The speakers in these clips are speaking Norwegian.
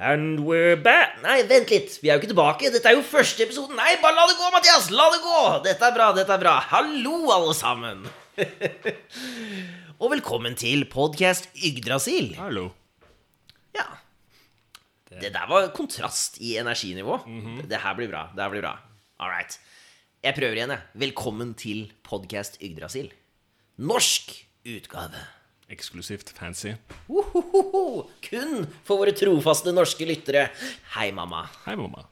And we're back Nei, vent litt. Vi er jo ikke tilbake. Dette er jo første episoden. Nei, bare la det gå, Mathias! La det gå! Dette er bra, dette er bra. Hallo, alle sammen. Og velkommen til podkast Yggdrasil. Hallo. Ja. Det der var kontrast i energinivå. Det her blir bra. Det her blir bra. All right. Jeg prøver igjen, jeg. Velkommen til podkast Yggdrasil. Norsk utgave. Eksklusivt fancy. Uhuhuhu. Kun for våre trofaste norske lyttere. Hei, mamma. Hei, mamma.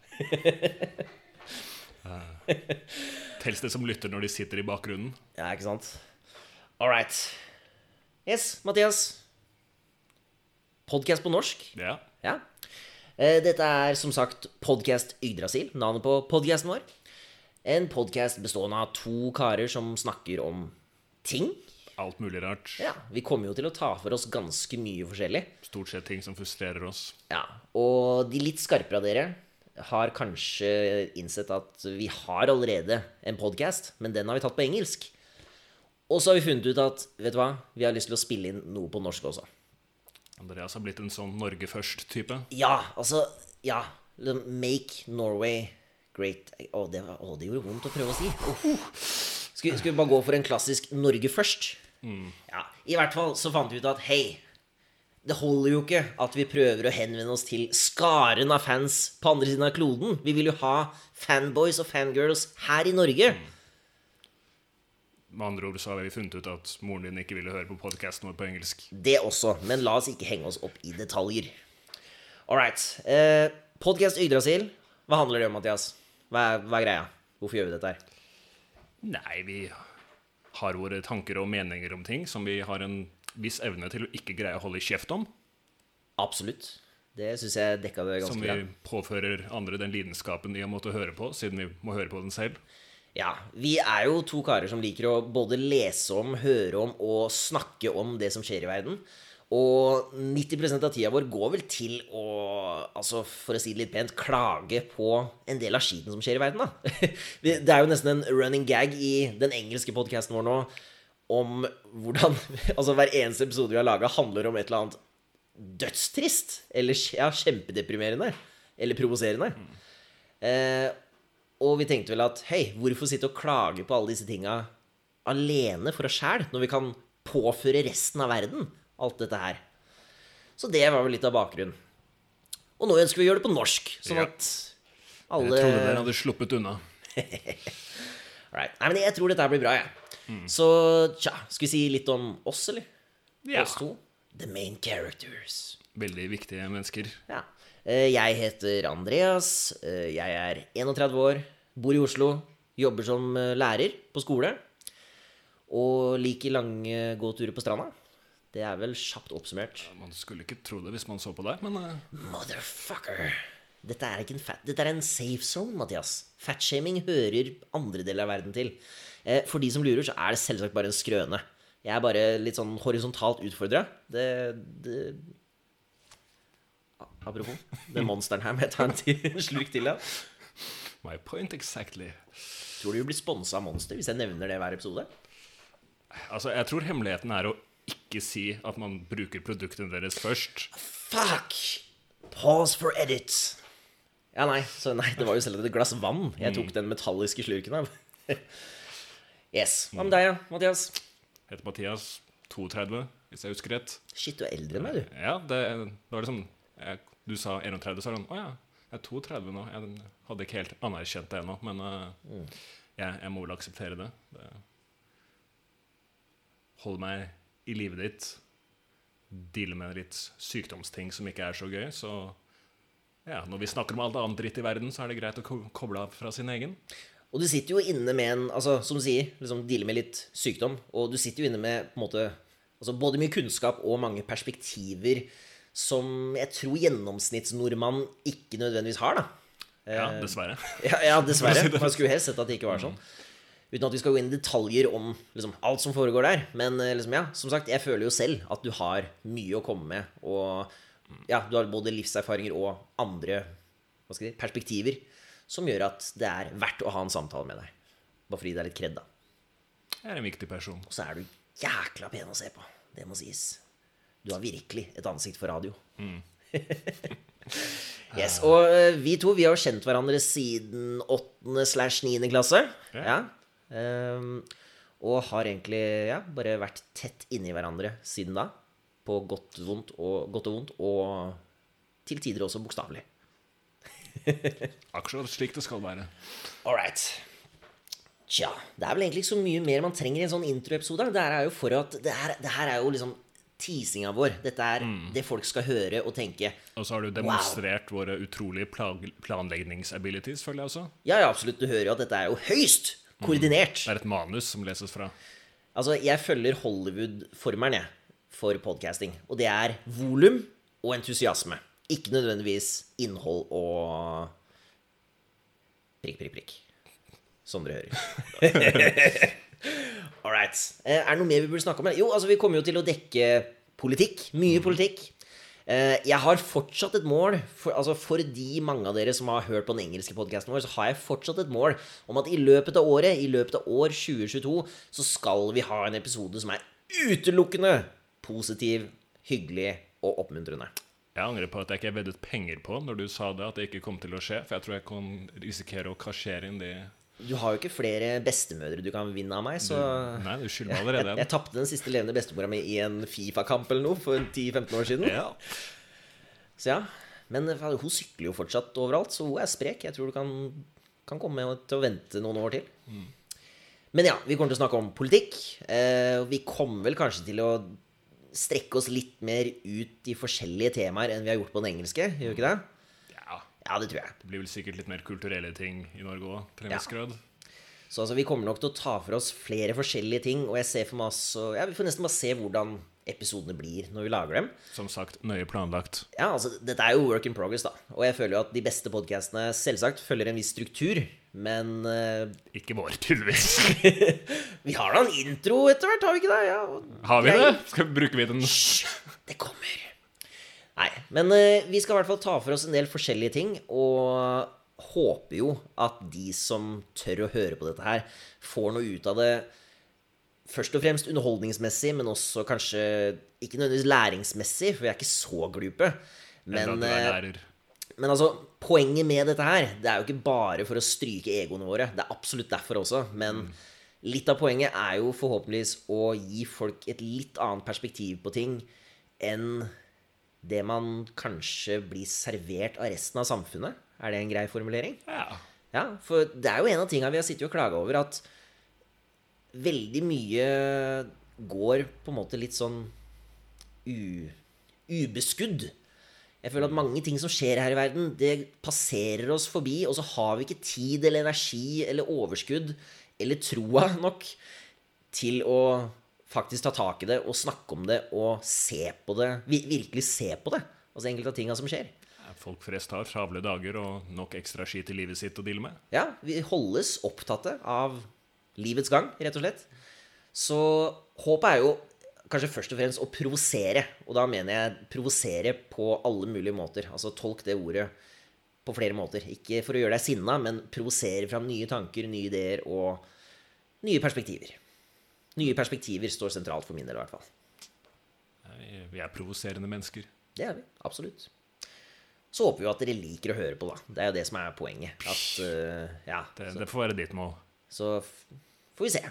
uh, Tels det som lytter når de sitter i bakgrunnen? Ja, ikke sant? All right. Yes, Mathias. Podcast på norsk. Ja. Ja. Eh, Dette er som sagt Podcast Yggdrasil, navnet på podcasten vår. En podcast bestående av to karer som snakker om ting. Alt mulig rart. Ja, Vi kommer jo til å ta for oss ganske mye forskjellig. Stort sett ting som frustrerer oss. Ja, Og de litt skarpere av dere har kanskje innsett at vi har allerede en podcast, men den har vi tatt på engelsk. Og så har vi funnet ut at vet du hva, vi har lyst til å spille inn noe på norsk også. Andreas har blitt en sånn Norge først-type. Ja, altså Ja. Make Norway great Å, det, var, å, det gjorde vondt å prøve å si. Skal, skal vi bare gå for en klassisk Norge først? Ja, I hvert fall så fant vi ut at hei, det holder jo ikke at vi prøver å henvende oss til skaren av fans på andre siden av kloden. Vi vil jo ha fanboys og fangirls her i Norge. Med andre ord så har vi funnet ut at moren din ikke ville høre på podkasten vår på engelsk. Det også, men la oss ikke henge oss opp i detaljer. All right. Eh, Podkast Yggdrasil, hva handler det om, Mathias? Hva er, hva er greia? Hvorfor gjør vi dette her? Nei, vi har våre tanker og meninger om ting som vi har en viss evne til å ikke greie å holde kjeft om. Absolutt. Det syns jeg dekka det ganske bra. Som vi påfører andre den lidenskapen de har måttet høre på, siden vi må høre på den selv. Ja, Vi er jo to karer som liker å både lese om, høre om og snakke om det som skjer i verden. Og 90 av tida vår går vel til å, altså for å si det litt pent, klage på en del av skiten som skjer i verden, da. Det er jo nesten en running gag i den engelske podkasten vår nå om hvordan Altså hver eneste episode vi har laga, handler om et eller annet dødstrist. Eller ja, kjempedeprimerende. Eller provoserende. Eh, og vi tenkte vel at hei, hvorfor sitte og klage på alle disse tinga alene for oss sjæl, når vi kan påføre resten av verden alt dette her? Så det var vel litt av bakgrunnen. Og nå ønsker vi å gjøre det på norsk, sånn Ja. at Jeg alle trodde dere hadde sluppet unna. Nei, men jeg tror dette her blir bra, jeg. Så tja, skal vi si litt om oss, eller? Ja. Oss to? The main characters. Veldig viktige mennesker. Ja. Eh, Jeg heter Andreas. eh, Jeg er 31 år, bor i Oslo, jobber som eh, lærer på skole. Og liker lange gåturer på stranda. Det er vel kjapt oppsummert. Man skulle ikke tro det hvis man så på deg, men eh, Motherfucker! Dette er ikke en fat, dette er en safe zone, Mathias. Fatshaming hører andre deler av verden til. Eh, For de som lurer, så er det selvsagt bare en skrøne. Jeg er bare litt sånn horisontalt utfordra. Det, det Apropos, den monsteren her må jeg ta en slurk til av. my point exactly. Tror du vi blir sponsa av Monster hvis jeg nevner det hver episode? Altså, jeg tror hemmeligheten er å ikke si at man bruker produktene deres først. Fuck! Pause for edit. Ja, nei, så nei, det var jo selv et glass vann jeg tok den metalliske slurken av. yes. Hva med deg, ja, Mathias? Heter Mathias, 32, hvis jeg husker rett. Shit, du er eldre enn meg, du. Ja, det, det var liksom jeg, Du sa 31, så er det sånn Å ja, jeg er 32 nå. Jeg hadde ikke helt anerkjent det ennå, men mm. jeg, jeg må vel akseptere det. det. holder meg i livet ditt. dealer med litt sykdomsting som ikke er så gøy. Så ja, når vi snakker om alt annet dritt i verden, så er det greit å ko- koble av fra sin egen. Og du sitter jo inne med en Altså, som du sier, liksom dealer med litt sykdom. Og du sitter jo inne med på en måte altså både mye kunnskap og mange perspektiver som jeg tror gjennomsnittsnordmann ikke nødvendigvis har, da. Ja, dessverre. Ja, ja dessverre. Man skulle helst sett at det ikke var sånn. Uten at vi skal gå inn i detaljer om liksom, alt som foregår der. Men eh, liksom, ja, som sagt, jeg føler jo selv at du har mye å komme med. Og ja, du har både livserfaringer og andre hva skal jeg si, perspektiver som gjør at det er verdt å ha en samtale med deg. Bare fordi det er litt kred, da. Jeg er en viktig person. Og så er du jækla pen å se på. Det må sies. Du har virkelig et ansikt for radio. Yes, Og eh, vi to vi har jo kjent hverandre siden 8. slash 9. klasse. Ja. Ehm, og har egentlig ja, bare vært tett inni hverandre siden da. På godt, vondt og, godt og vondt, og til tider også bokstavelig. Akkurat slik det skal være. All right. Tja, det er vel egentlig ikke så mye mer man trenger i en sånn introepisode. Det her er jo for at Det her, det her er jo liksom teasinga vår. Dette er det folk skal høre og tenke. Og så har du demonstrert våre utrolige planleggingsabilities, føler jeg også. Ja, ja, absolutt. Du hører jo at dette er jo høyst koordinert. Det er et manus som leses fra. Altså, jeg følger Hollywood-formelen, jeg, for podcasting. Og det er volum og entusiasme. Ikke nødvendigvis innhold og prikk, prikk, prikk. Som dere hører. All right. Eh, Er det noe mer vi burde snakke om? Jo, altså, vi kommer jo til å dekke politikk. Mye politikk. Eh, Jeg har fortsatt et mål, for, altså for de mange av dere som har hørt på den engelske podkasten vår, så har jeg fortsatt et mål om at i løpet av året, i løpet av år 2022, så skal vi ha en episode som er utelukkende positiv, hyggelig og oppmuntrende. Jeg angrer på at jeg ikke veddet penger på når du sa det, at det ikke kom til å skje. For jeg tror jeg kan risikere å kasjere inn de Du har jo ikke flere bestemødre du kan vinne av meg, så Nei, du skylder meg allerede Jeg jeg tapte den siste levende bestemora mi i en Fifa-kamp eller noe for 10-15 år siden. Ja. Så ja. Men hun sykler jo fortsatt overalt, så hun er sprek. Jeg tror du kan, kan komme til å vente noen år til. Men ja, vi kommer til å snakke om politikk. Eh, vi kommer vel kanskje til å strekke oss litt mer ut i forskjellige temaer enn vi har gjort på den engelske. Gjør vi ikke det? Ja. Det tror jeg. Det blir vel sikkert litt mer kulturelle ting i Norge òg, til en viss grad. Så altså, vi kommer nok til å ta for oss flere forskjellige ting, og jeg ser for meg også Ja, vi får nesten bare se hvordan episodene blir når vi lager dem. Som sagt, nøye planlagt. Ja, altså, dette er jo work in progress, da. Og jeg føler jo at de beste podkastene selvsagt følger en viss struktur, men uh... Ikke vår, tydeligvis. vi har da en intro etter hvert, har vi ikke det? Ja, Har vi jeg... det? Skal, bruker vi den? Det kommer. Men eh, vi skal i hvert fall ta for oss en del forskjellige ting, og håper jo at de som tør å høre på dette her, får noe ut av det først og fremst underholdningsmessig, men også kanskje ikke nødvendigvis læringsmessig, for vi er ikke så glupe. Men, eh, men altså, poenget med dette her, det er jo ikke bare for å stryke egoene våre. Det er absolutt derfor også. Men litt av poenget er jo forhåpentligvis å gi folk et litt annet perspektiv på ting enn det man kanskje blir servert av resten av samfunnet. Er det en grei formulering? Ja. Ja, for det er jo en av tinga vi har sittet og klaga over, at veldig mye går på en måte litt sånn u, ubeskudd. Jeg føler at mange ting som skjer her i verden, det passerer oss forbi, og så har vi ikke tid eller energi eller overskudd eller troa nok til å faktisk ta tak i det og snakke om det og se på det. Virkelig se på det. Altså enkelte av tinga som skjer. Folk flest har travle dager og nok ekstra skit i livet sitt å deale med. Ja, vi holdes opptatte av livets gang, rett og slett. Så håpet er jo kanskje først og fremst å provosere. Og da mener jeg provosere på alle mulige måter. Altså tolk det ordet på flere måter. Ikke for å gjøre deg sinna, men provosere fram nye tanker, nye ideer og nye perspektiver. Nye perspektiver står sentralt for min del, i hvert fall. Vi er provoserende mennesker. Det er vi. Absolutt. Så håper vi at dere liker å høre på, da. Det er jo det som er poenget. At, uh, ja, Det, det får være ditt mål. Så får vi se.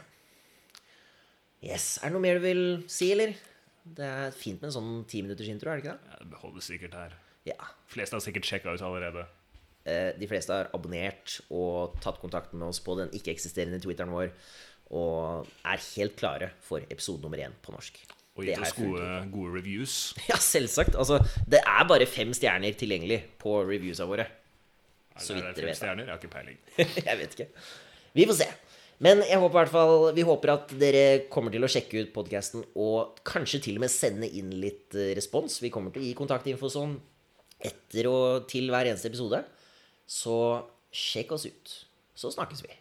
Yes. Er det noe mer du vil si, eller? Det er fint med en sånn ti minutters intro, er det ikke det? Ja, Det holder sikkert her. Ja. Fleste har sikkert sjekka ut allerede. Eh, De fleste har abonnert og tatt kontakt med oss på den ikke-eksisterende Twitteren vår og er helt klare for episode nummer én på norsk. Og Det gitt oss gode, gode reviews. Ja, selvsagt. Altså, det er bare fem stjerner tilgjengelig på reviewsa våre. Så Er vidt dere vet. stjerner? Jeg har ikke peiling. jeg vet ikke. Vi får se. Men jeg håper i hvert fall, vi håper at dere kommer til å sjekke ut podkasten og kanskje til og med sende inn litt eh, respons. Vi kommer til å gi kontaktinfo sånn etter og til hver eneste episode. Så sjekk oss ut. Så snakkes vi.